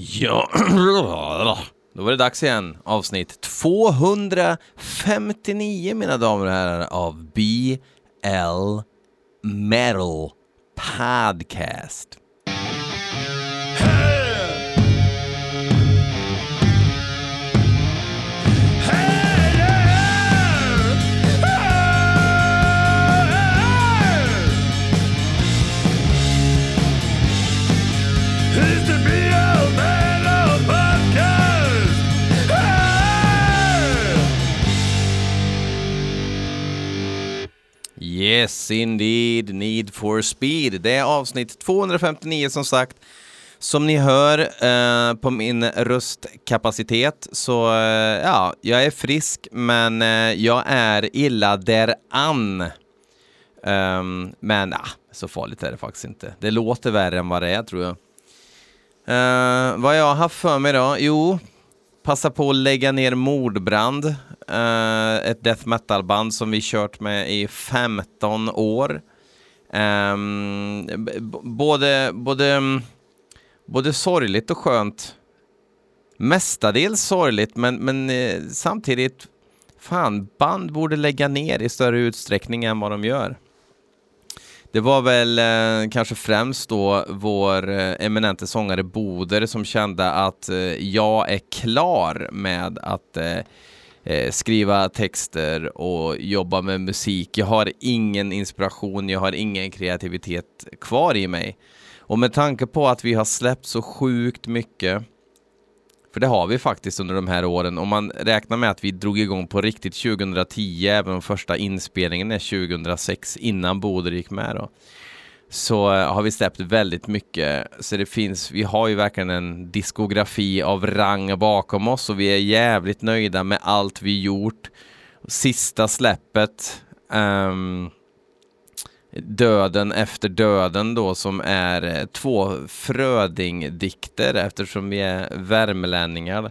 Ja, då var det dags igen. Avsnitt 259 mina damer och herrar av BL Metal Podcast. Yes indeed, Need for Speed. Det är avsnitt 259 som sagt. Som ni hör eh, på min röstkapacitet så, eh, ja, jag är frisk men eh, jag är illa däran. Um, ehm, men ah, så farligt är det faktiskt inte. Det låter värre än vad det är tror jag. Uh, vad jag har haft för mig då? Jo, passa på att lägga ner Mordbrand, uh, ett death metal-band som vi kört med i 15 år. Um, både, både, både sorgligt och skönt. Mestadels sorgligt, men, men eh, samtidigt, fan, band borde lägga ner i större utsträckning än vad de gör. Det var väl eh, kanske främst då vår eh, eminente sångare Boder som kände att eh, jag är klar med att eh, eh, skriva texter och jobba med musik. Jag har ingen inspiration, jag har ingen kreativitet kvar i mig. Och med tanke på att vi har släppt så sjukt mycket för det har vi faktiskt under de här åren. Om man räknar med att vi drog igång på riktigt 2010, även om första inspelningen är 2006, innan Boder gick med då. Så eh, har vi släppt väldigt mycket. Så det finns, vi har ju verkligen en diskografi av rang bakom oss och vi är jävligt nöjda med allt vi gjort. Sista släppet um, Döden efter döden då som är eh, två Fröding-dikter eftersom vi är värmlänningar.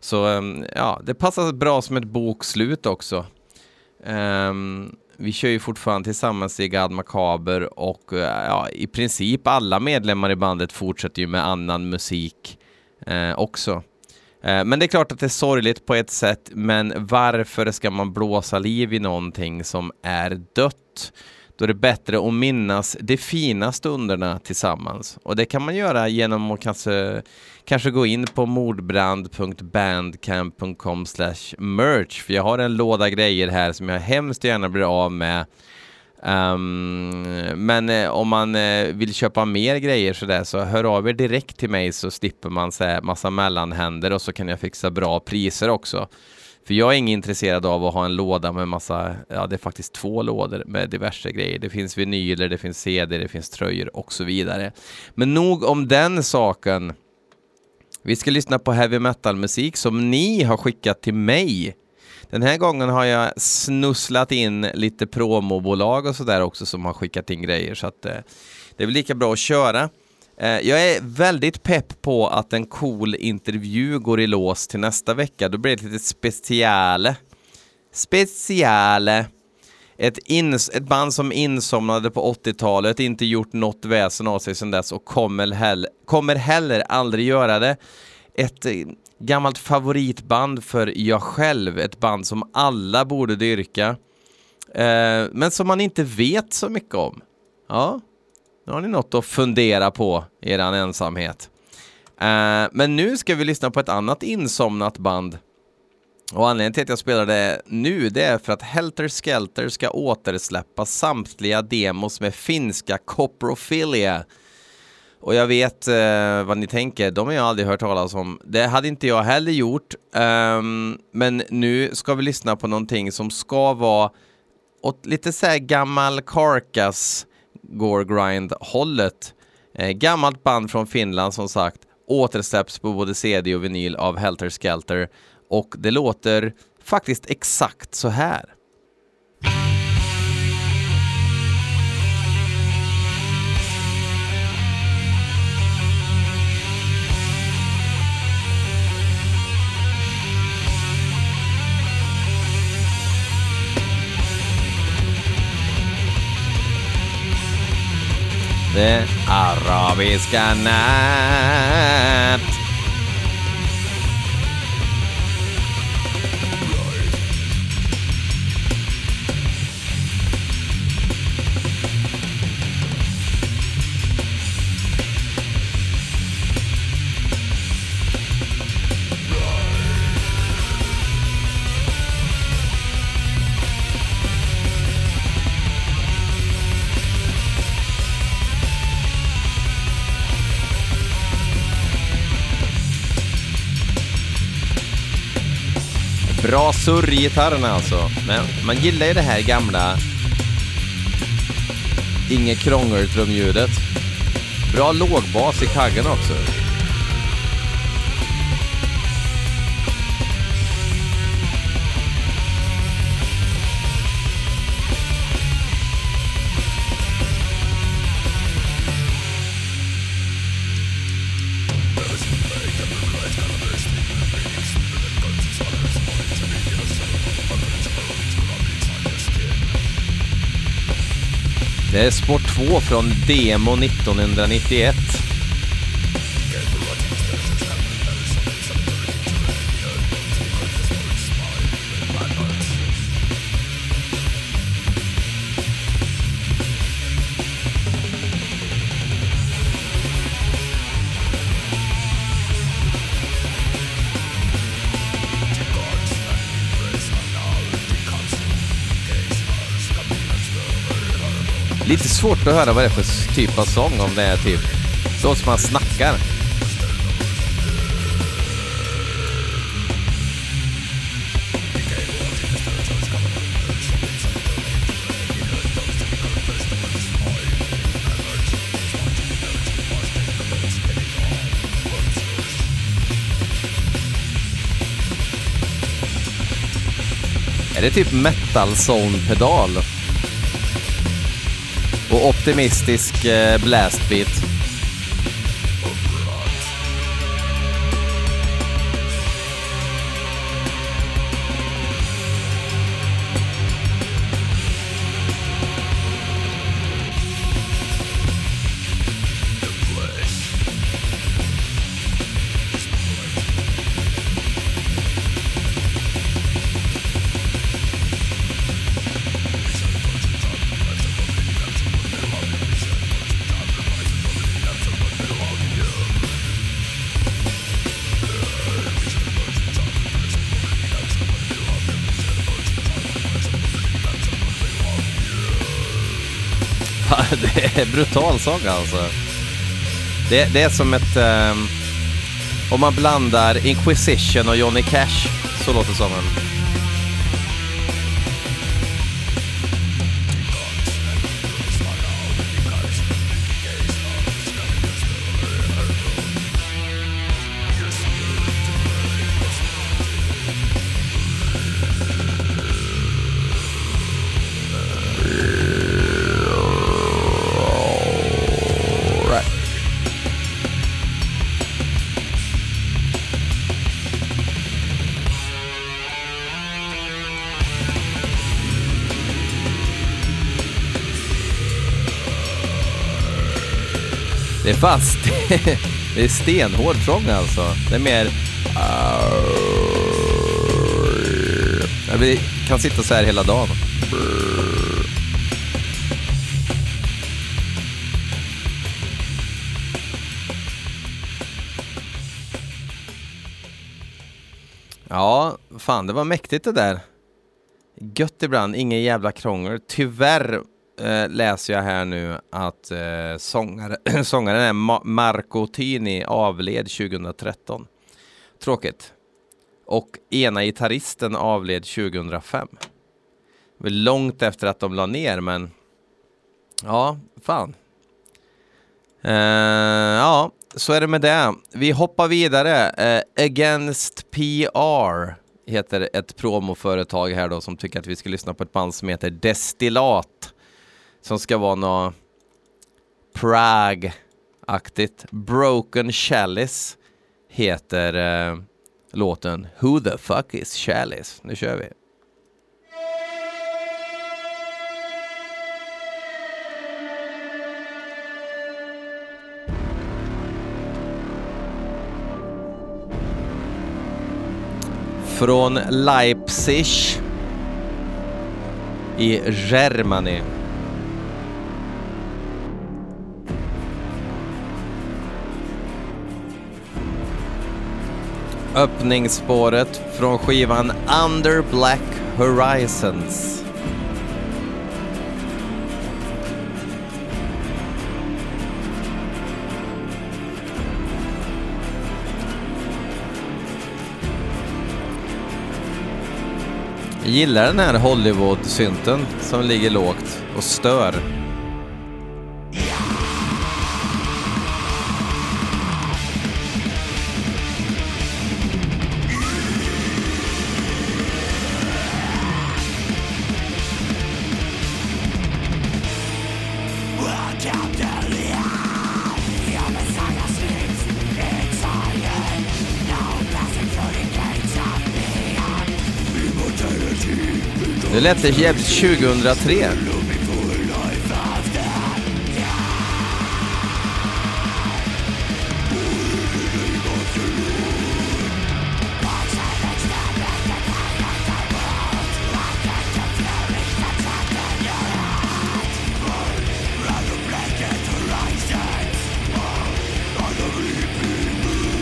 Så um, ja, det passar bra som ett bokslut också. Um, vi kör ju fortfarande tillsammans i Gad Makaber och eh, ja, i princip alla medlemmar i bandet fortsätter ju med annan musik eh, också. Eh, men det är klart att det är sorgligt på ett sätt, men varför ska man blåsa liv i någonting som är dött? Då är det bättre att minnas de fina stunderna tillsammans. Och det kan man göra genom att kanske, kanske gå in på mordbrand.bandcamp.com merch. För jag har en låda grejer här som jag hemskt gärna blir av med. Um, men eh, om man eh, vill köpa mer grejer sådär så hör av er direkt till mig så slipper man så massa mellanhänder och så kan jag fixa bra priser också. För jag är inte intresserad av att ha en låda med massa, ja det är faktiskt två lådor med diverse grejer. Det finns vinyler, det finns CD, det finns tröjor och så vidare. Men nog om den saken. Vi ska lyssna på heavy metal-musik som ni har skickat till mig. Den här gången har jag snusslat in lite promobolag och sådär också som har skickat in grejer så att eh, det är väl lika bra att köra. Eh, jag är väldigt pepp på att en cool intervju går i lås till nästa vecka. Då blir det ett litet speciale. Speciale. Ett, ins- ett band som insomnade på 80-talet, inte gjort något väsen av sig sedan dess och kommer, hell- kommer heller aldrig göra det. Ett eh, gammalt favoritband för jag själv, ett band som alla borde dyrka. Eh, men som man inte vet så mycket om. Ja, nu har ni något att fundera på i er ensamhet. Uh, men nu ska vi lyssna på ett annat insomnat band. Och anledningen till att jag spelar det nu, det är för att Helter Skelter ska återsläppa samtliga demos med finska Coprophilia. Och jag vet uh, vad ni tänker, de har jag aldrig hört talas om. Det hade inte jag heller gjort. Um, men nu ska vi lyssna på någonting som ska vara åt lite så här gammal Carcass Gore Grind-hållet. Eh, gammalt band från Finland som sagt, återsläpps på både CD och vinyl av Helter Skelter och det låter faktiskt exakt så här. Det arabiska Bra surr i gitarrerna alltså. Men man gillar ju det här gamla Inget krångel-trumljudet. Bra lågbas i kaggen också. Det är spår 2 från Demo 1991. Lite svårt att höra vad det är för typ av sång om det är typ så som man snackar. Är det typ metal zone pedal? Och optimistisk eh, blastbeat. Brutal sång alltså. Det, det är som ett... Um, om man blandar Inquisition och Johnny Cash, så låter sången. Fast. Det är stenhård sång alltså. Det är mer... Uh, vi kan sitta så här hela dagen. Ja, fan det var mäktigt det där. Gött ibland, ingen jävla krångel. Tyvärr eh, läser jag här nu att eh, sångare, sångaren är Ma Marco Tini avled 2013. Tråkigt. Och ena gitarristen avled 2005. Det var långt efter att de la ner, men ja, fan. Eh, ja, så är det med det. Vi hoppar vidare. Eh, Against PR heter ett promoföretag här då som tycker att vi ska lyssna på ett band som heter Destillat som ska vara något Prague-aktigt. Broken Chalice heter eh, låten Who the fuck is Chalice? Nu kör vi. Från Leipzig i Germany. Öppningsspåret från skivan Under Black Horizons. Jag gillar den här Hollywood-synten som ligger lågt och stör. Lät det jävligt 2003.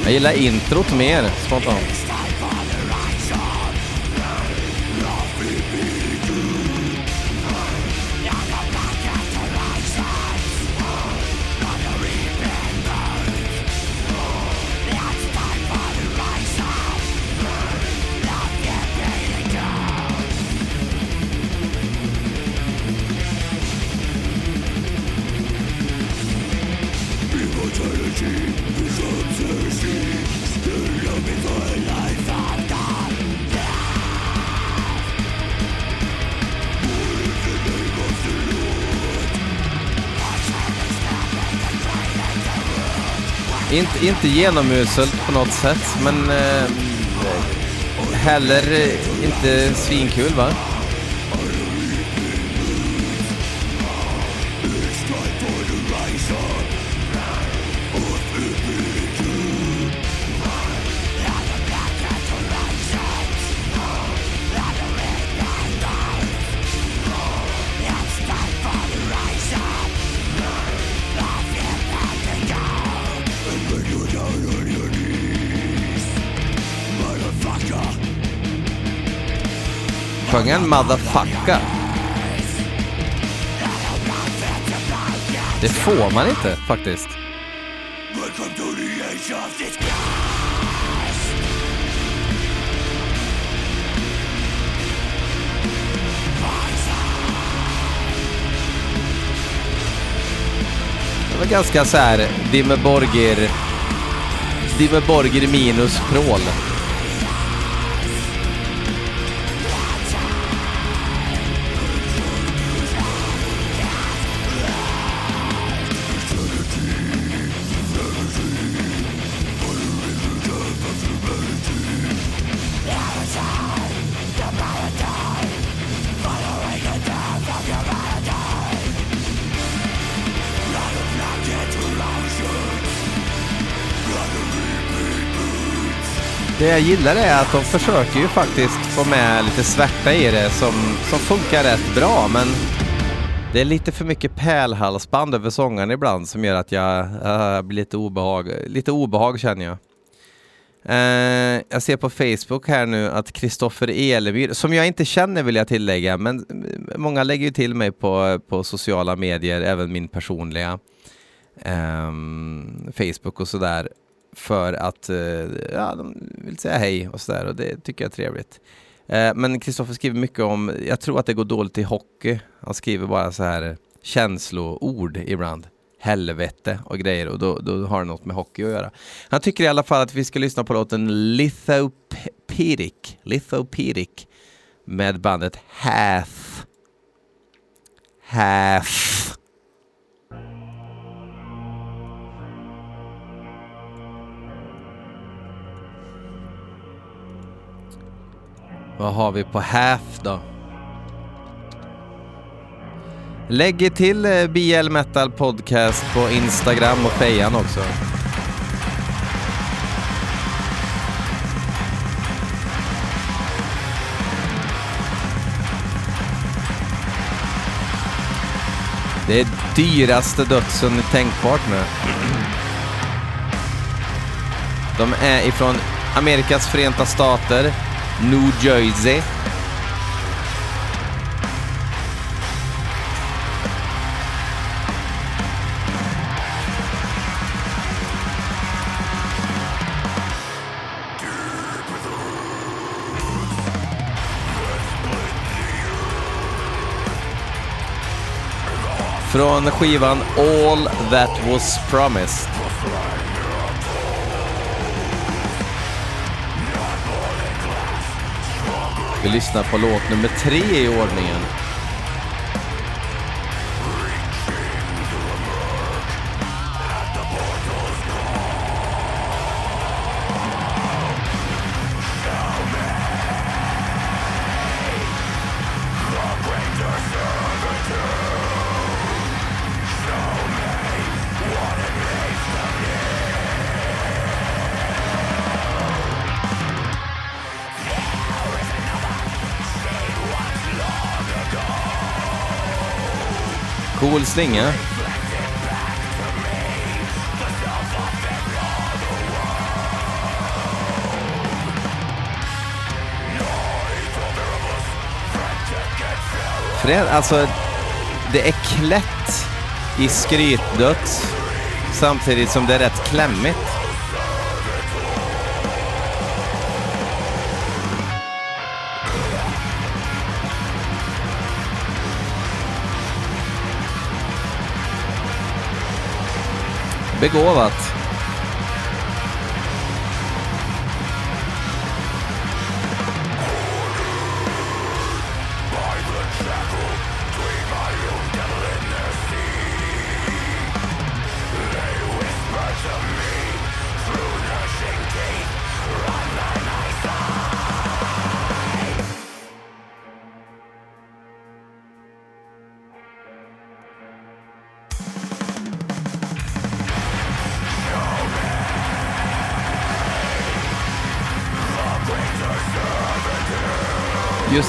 Jag gillar introt mer spontant. Inte, inte genomuselt på något sätt, men eh, heller eh, inte svinkul va? Ingen motherfucker? Det får man inte faktiskt. Det var ganska så här Dimmer Dimmerborger Dimmer minus prål. Det jag gillar är att de försöker ju faktiskt få med lite svärta i det som, som funkar rätt bra, men det är lite för mycket pärlhalsband över sångaren ibland som gör att jag äh, blir lite obehag, lite obehag känner jag. Uh, jag ser på Facebook här nu att Kristoffer Elemyr, som jag inte känner vill jag tillägga, men många lägger ju till mig på, på sociala medier, även min personliga um, Facebook och sådär för att eh, ja, de vill säga hej och sådär och det tycker jag är trevligt. Eh, men Kristoffer skriver mycket om, jag tror att det går dåligt i hockey. Han skriver bara så här eh, känsloord ibland. Helvete och grejer och då, då har det något med hockey att göra. Han tycker i alla fall att vi ska lyssna på låten Lithopedic, Lithopedic med bandet Hath. Hath. Vad har vi på Half då? Lägg till eh, BL Metal Podcast på Instagram och Fejan också. Det är dyraste dödsen tänkbart nu. De är ifrån Amerikas Förenta Stater, New Jersey. Från skivan All That Was Promised. Vi lyssnar på låt nummer tre i ordningen. Slinga. Fred, alltså det är klätt i skrytdött samtidigt som det är rätt klämmigt. Begåvat.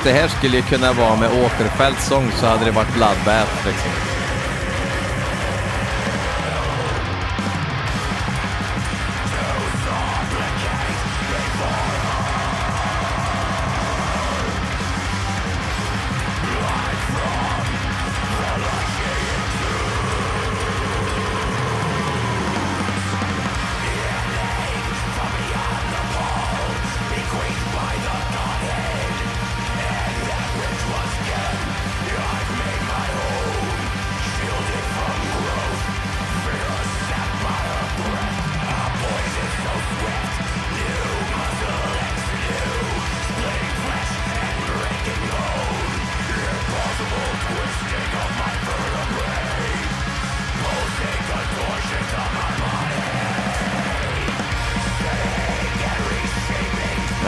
Det här skulle ju kunna vara med Åkerfeldts sång så hade det varit Bloodbath liksom.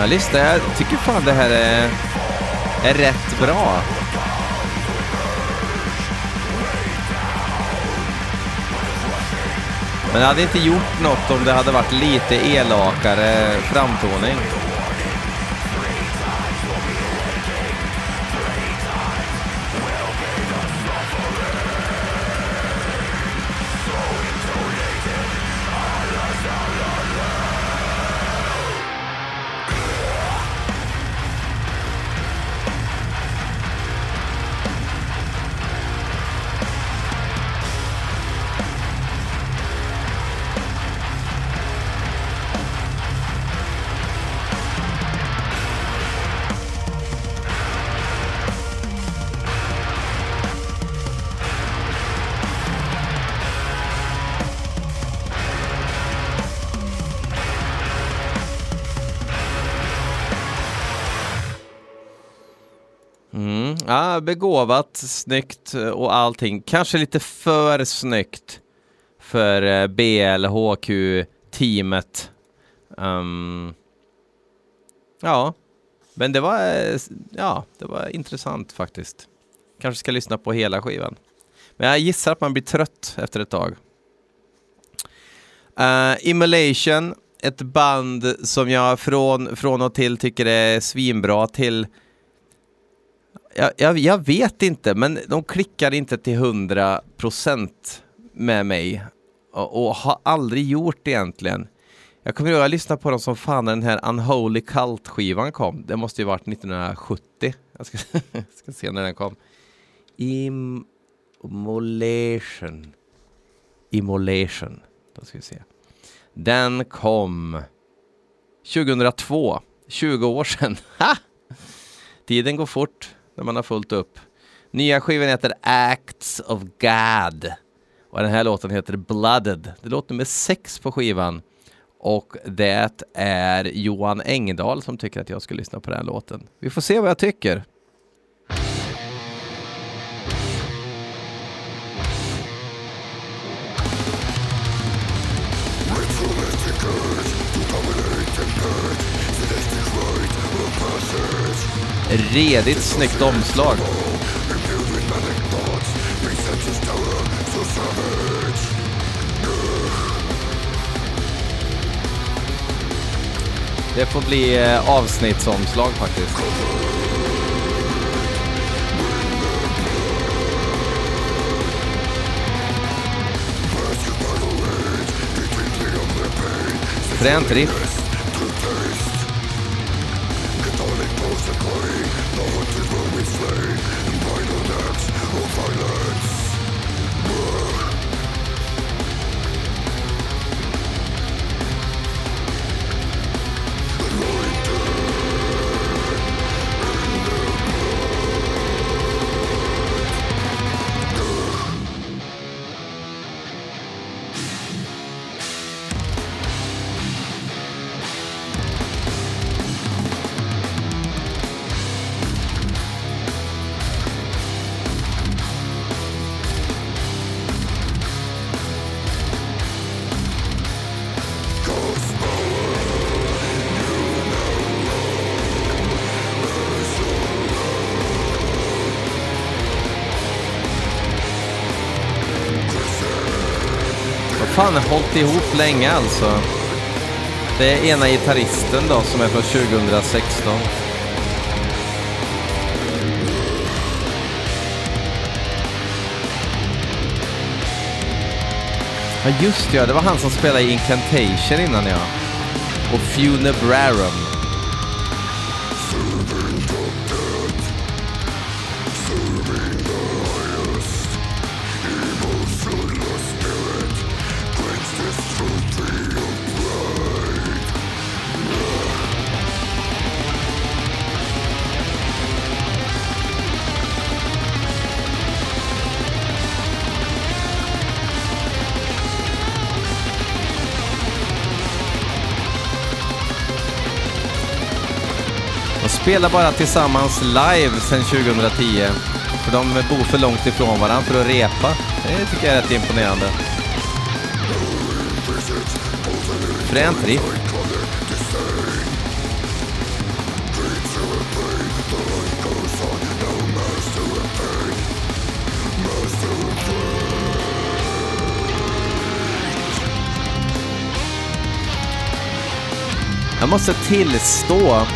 Lyssna, jag tycker fan det här är, är rätt bra. Men det hade inte gjort något om det hade varit lite elakare framtoning. Begåvat, snyggt eh, och allting. Kanske lite för snyggt för eh, BLHQ-teamet. Um, ehm, ja, men det var, eh, ja, det var intressant faktiskt. Kanske ska lyssna på hela skivan. Men jag gissar att man blir trött efter ett tag. Uh, Immolation, ett band som jag från, från och till tycker är svinbra till jag, jag, jag, vet inte, men de klickar inte till hundra procent med mig och, och, har aldrig gjort det egentligen. Jag kommer ihåg, jag lyssnade på dem som fan när den här Unholy Cult-skivan kom. Det måste ju varit 1970. Jag ska, ska se när den kom. Immolation. Immolation. Då ska vi se. Den kom 2002. 20 år sedan. Ha! Tiden går fort när man har fullt upp. Nya skivan heter Acts of God. Och den här låten heter Blooded. Det låter med sex på skivan. Och det är Johan Engdahl som tycker att jag ska lyssna på den låten. Vi får se vad jag tycker. Redigt snyggt omslag. Det får bli eh, avsnittsomslag faktiskt. Fränt riff. Fan hållit ihop länge alltså. Det är ena gitarristen då som är från 2016. Ja just ja, det var han som spelade i Incantation innan ja. Och Funebrarum. Spelar bara tillsammans live sedan 2010. För de bor för långt ifrån varandra för att repa. Det tycker jag är rätt imponerande. Fränt riff. Jag måste tillstå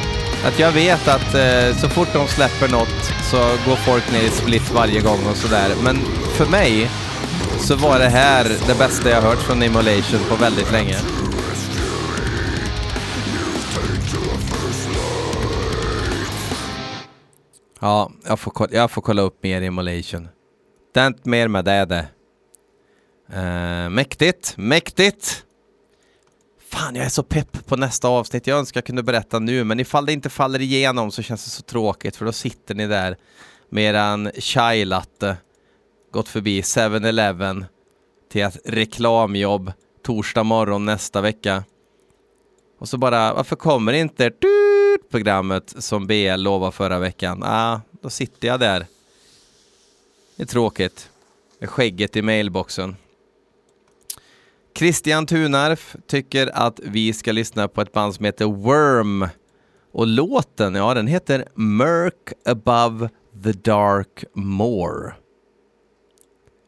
att jag vet att eh, så fort de släpper något så går folk ner i split varje gång och sådär. Men för mig så var det här det bästa jag hört från Immolation på väldigt länge. Ja, jag får, jag får kolla upp mer Immolation. Det är inte mer med det det. Uh, mäktigt, mäktigt! Fan, jag är så pepp på nästa avsnitt. Jag önskar jag kunde berätta nu, men ifall det inte faller igenom så känns det så tråkigt för då sitter ni där med eran chai latte, gått förbi 7-Eleven till ett reklamjobb torsdag morgon nästa vecka. Och så bara, varför kommer inte programmet som BL lovade förra veckan? Ah, då sitter jag där. Det är tråkigt. Med skägget i mailboxen. Christian Tunarf tycker att vi ska lyssna på ett band som heter Worm. Och låten, ja den heter Murk above the dark moor.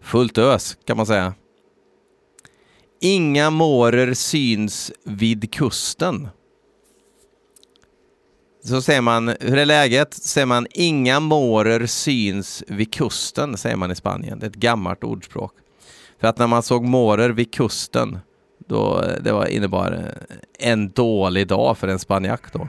Fullt ös kan man säga. Inga mårer syns vid kusten. Så säger man, hur är läget? Säger man inga mårer syns vid kusten, säger man i Spanien. Det är ett gammalt ordspråk. För att när man såg mårer vid kusten, då, eh, det var, innebar eh, en dålig dag för en spanjack då.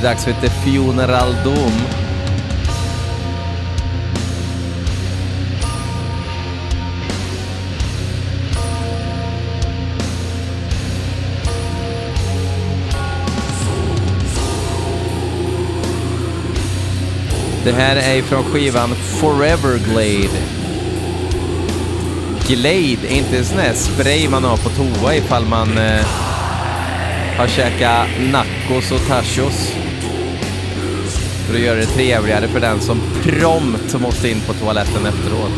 Det dags för lite Funeral Det här är från skivan Forever Glade. Glade är inte en sån här spray man har på toa ifall man eh, har käkat Nackos och tachos. För att göra det trevligare för den som prompt måste in på toaletten efteråt.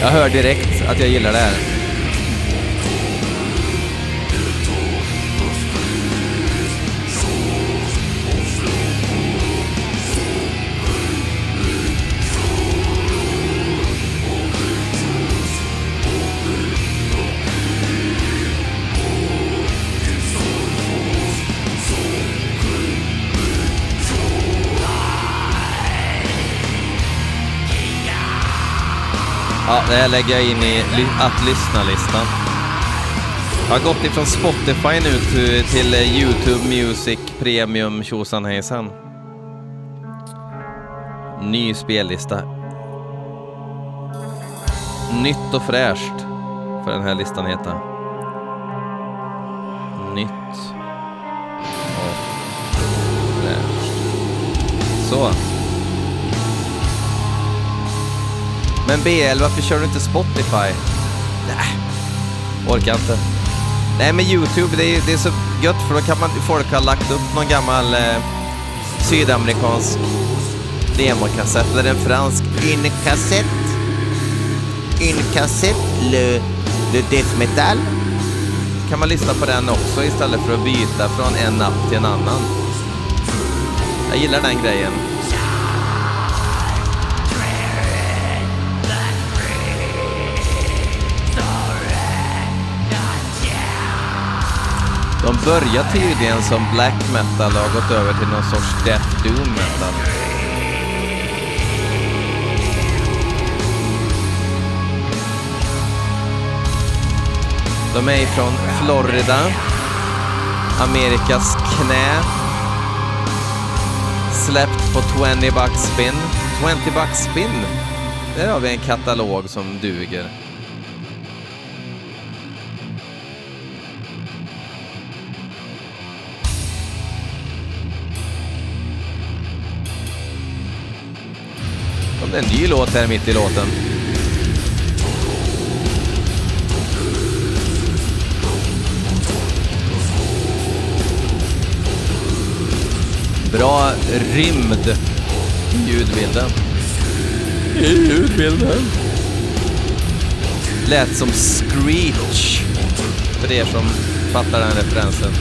Jag hör direkt att jag gillar det här. Det här lägger jag in i att lyssna-listan. Jag har gått ifrån Spotify nu till, till YouTube Music Premium tjosan hejsan. Ny spellista. Nytt och fräscht, för den här listan heta. Nytt och fräscht. Så. Men BL, varför kör du inte Spotify? Nej, orkar inte. Nej men YouTube, det är, det är så gött för då kan man, folk ha lagt upp någon gammal eh, sydamerikansk demokassett eller en fransk inkassett. Inkassett le, le death metal. Kan man lyssna på den också istället för att byta från en app till en annan. Jag gillar den grejen. De börjar tydligen som black metal och har gått över till någon sorts death doom metal. De är ifrån Florida, Amerikas knä. Släppt på 20 bucks spin. 20 bucks spin. Där har vi en katalog som duger. En ny låt här mitt i låten. Bra rymd i ljudbilden. I ljudbilden. Lät som Screech. För er som fattar den referensen.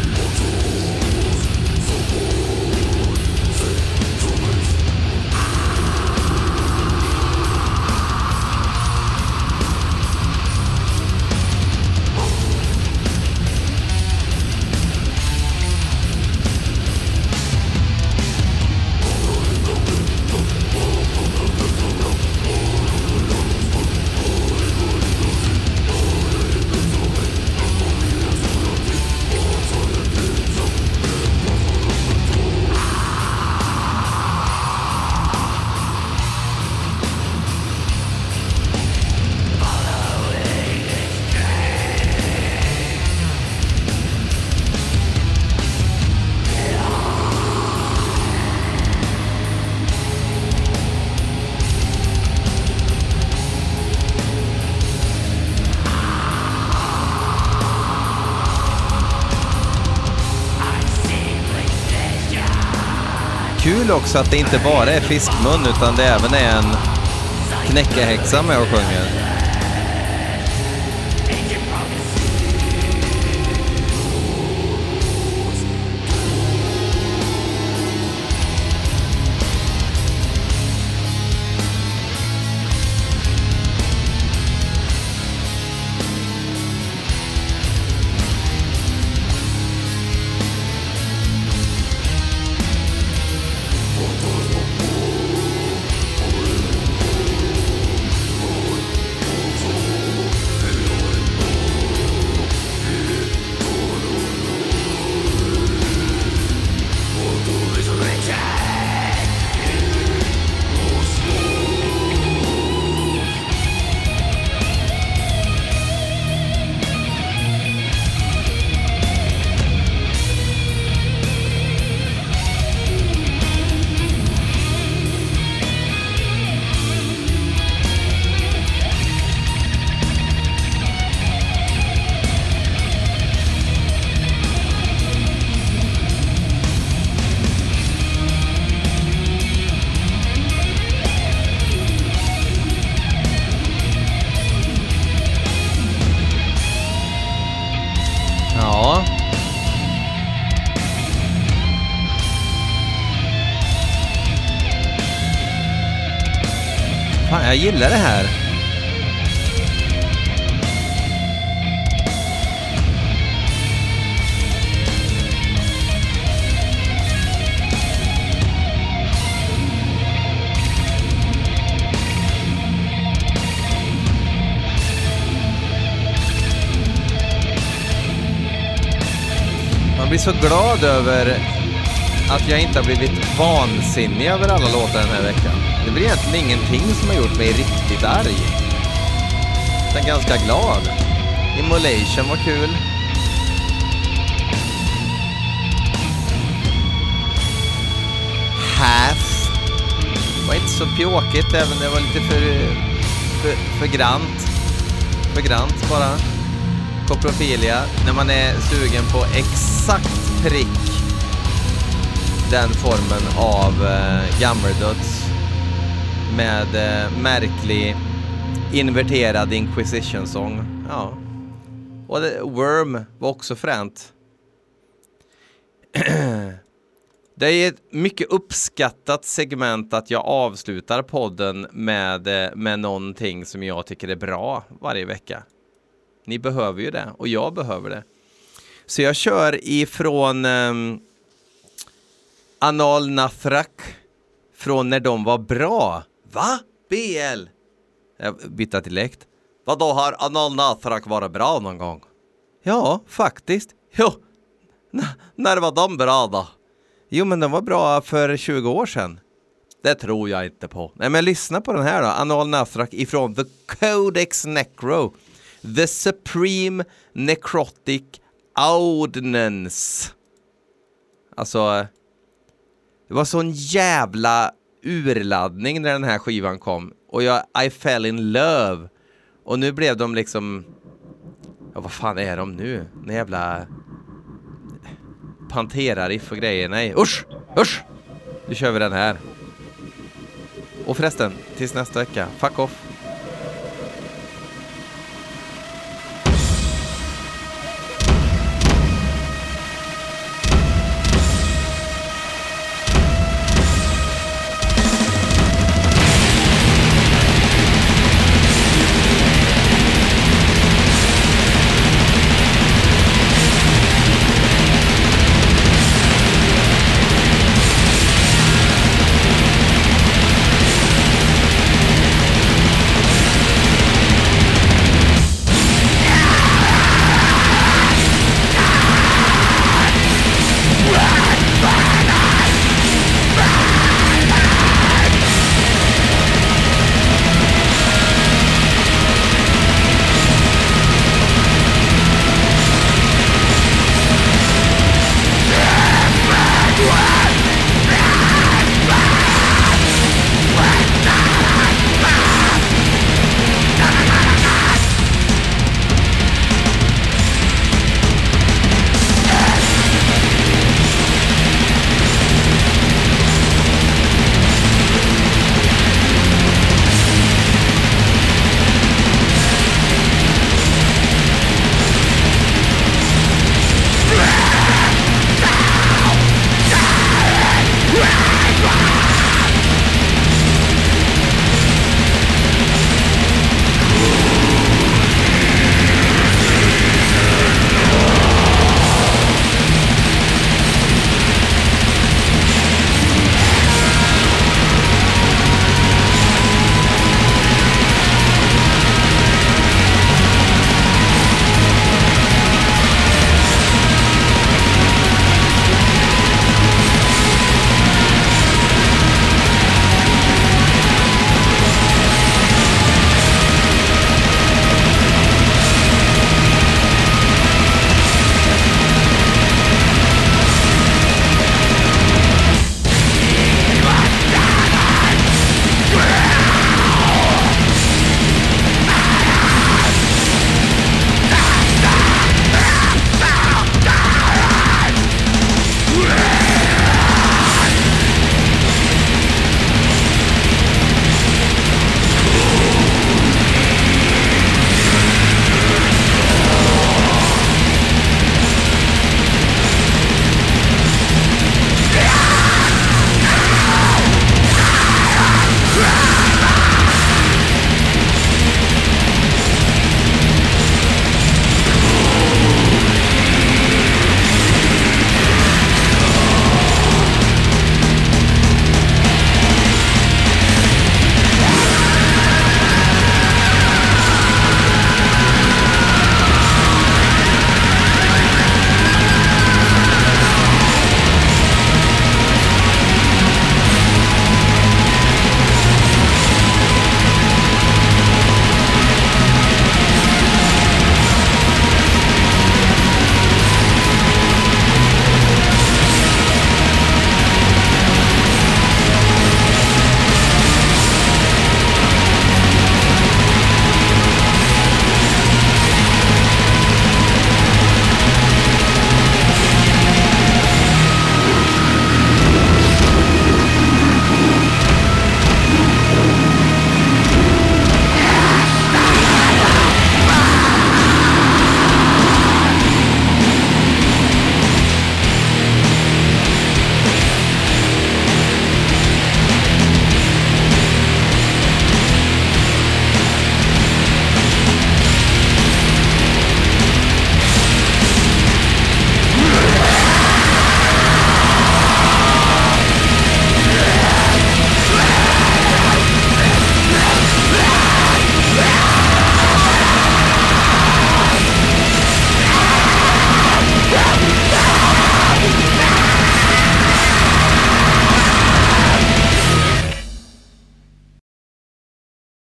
Kul också att det inte bara är fiskmun utan det även är en knäckehäxa med och sjunger. Gillar det här. Man blir så glad över att jag inte har blivit vansinnig över alla låtar den här veckan. Det är väl egentligen ingenting som har gjort mig riktigt arg. Utan ganska glad. Immolation var kul. Half var inte så pjåkigt, även det var lite för, för, för grant. För grant bara. Koprofilia. när man är sugen på exakt prick den formen av eh, gammaldöds med eh, märklig inverterad inquisition-sång. Ja. Och det, Worm var också fränt. Det är ett mycket uppskattat segment att jag avslutar podden med, eh, med någonting som jag tycker är bra varje vecka. Ni behöver ju det och jag behöver det. Så jag kör ifrån um, Anal Nathrak från när de var bra. Va? BL? Jag eh, bytte dialekt. Vadå, har analnatrak varit bra någon gång? Ja, faktiskt. Jo, N när var de bra då? Jo, men de var bra för 20 år sedan. Det tror jag inte på. Nej, men lyssna på den här då. Anal Nathrak ifrån The Codex Necro. The Supreme Necrotic Audnance. Alltså, eh, det var sån jävla urladdning när den här skivan kom. Och jag, I fell in love. Och nu blev de liksom... Ja, vad fan är de nu? Den jävla... Pantera-riff och grejer. Nej, usch! Usch! Nu kör vi den här. Och förresten, tills nästa vecka, fuck off.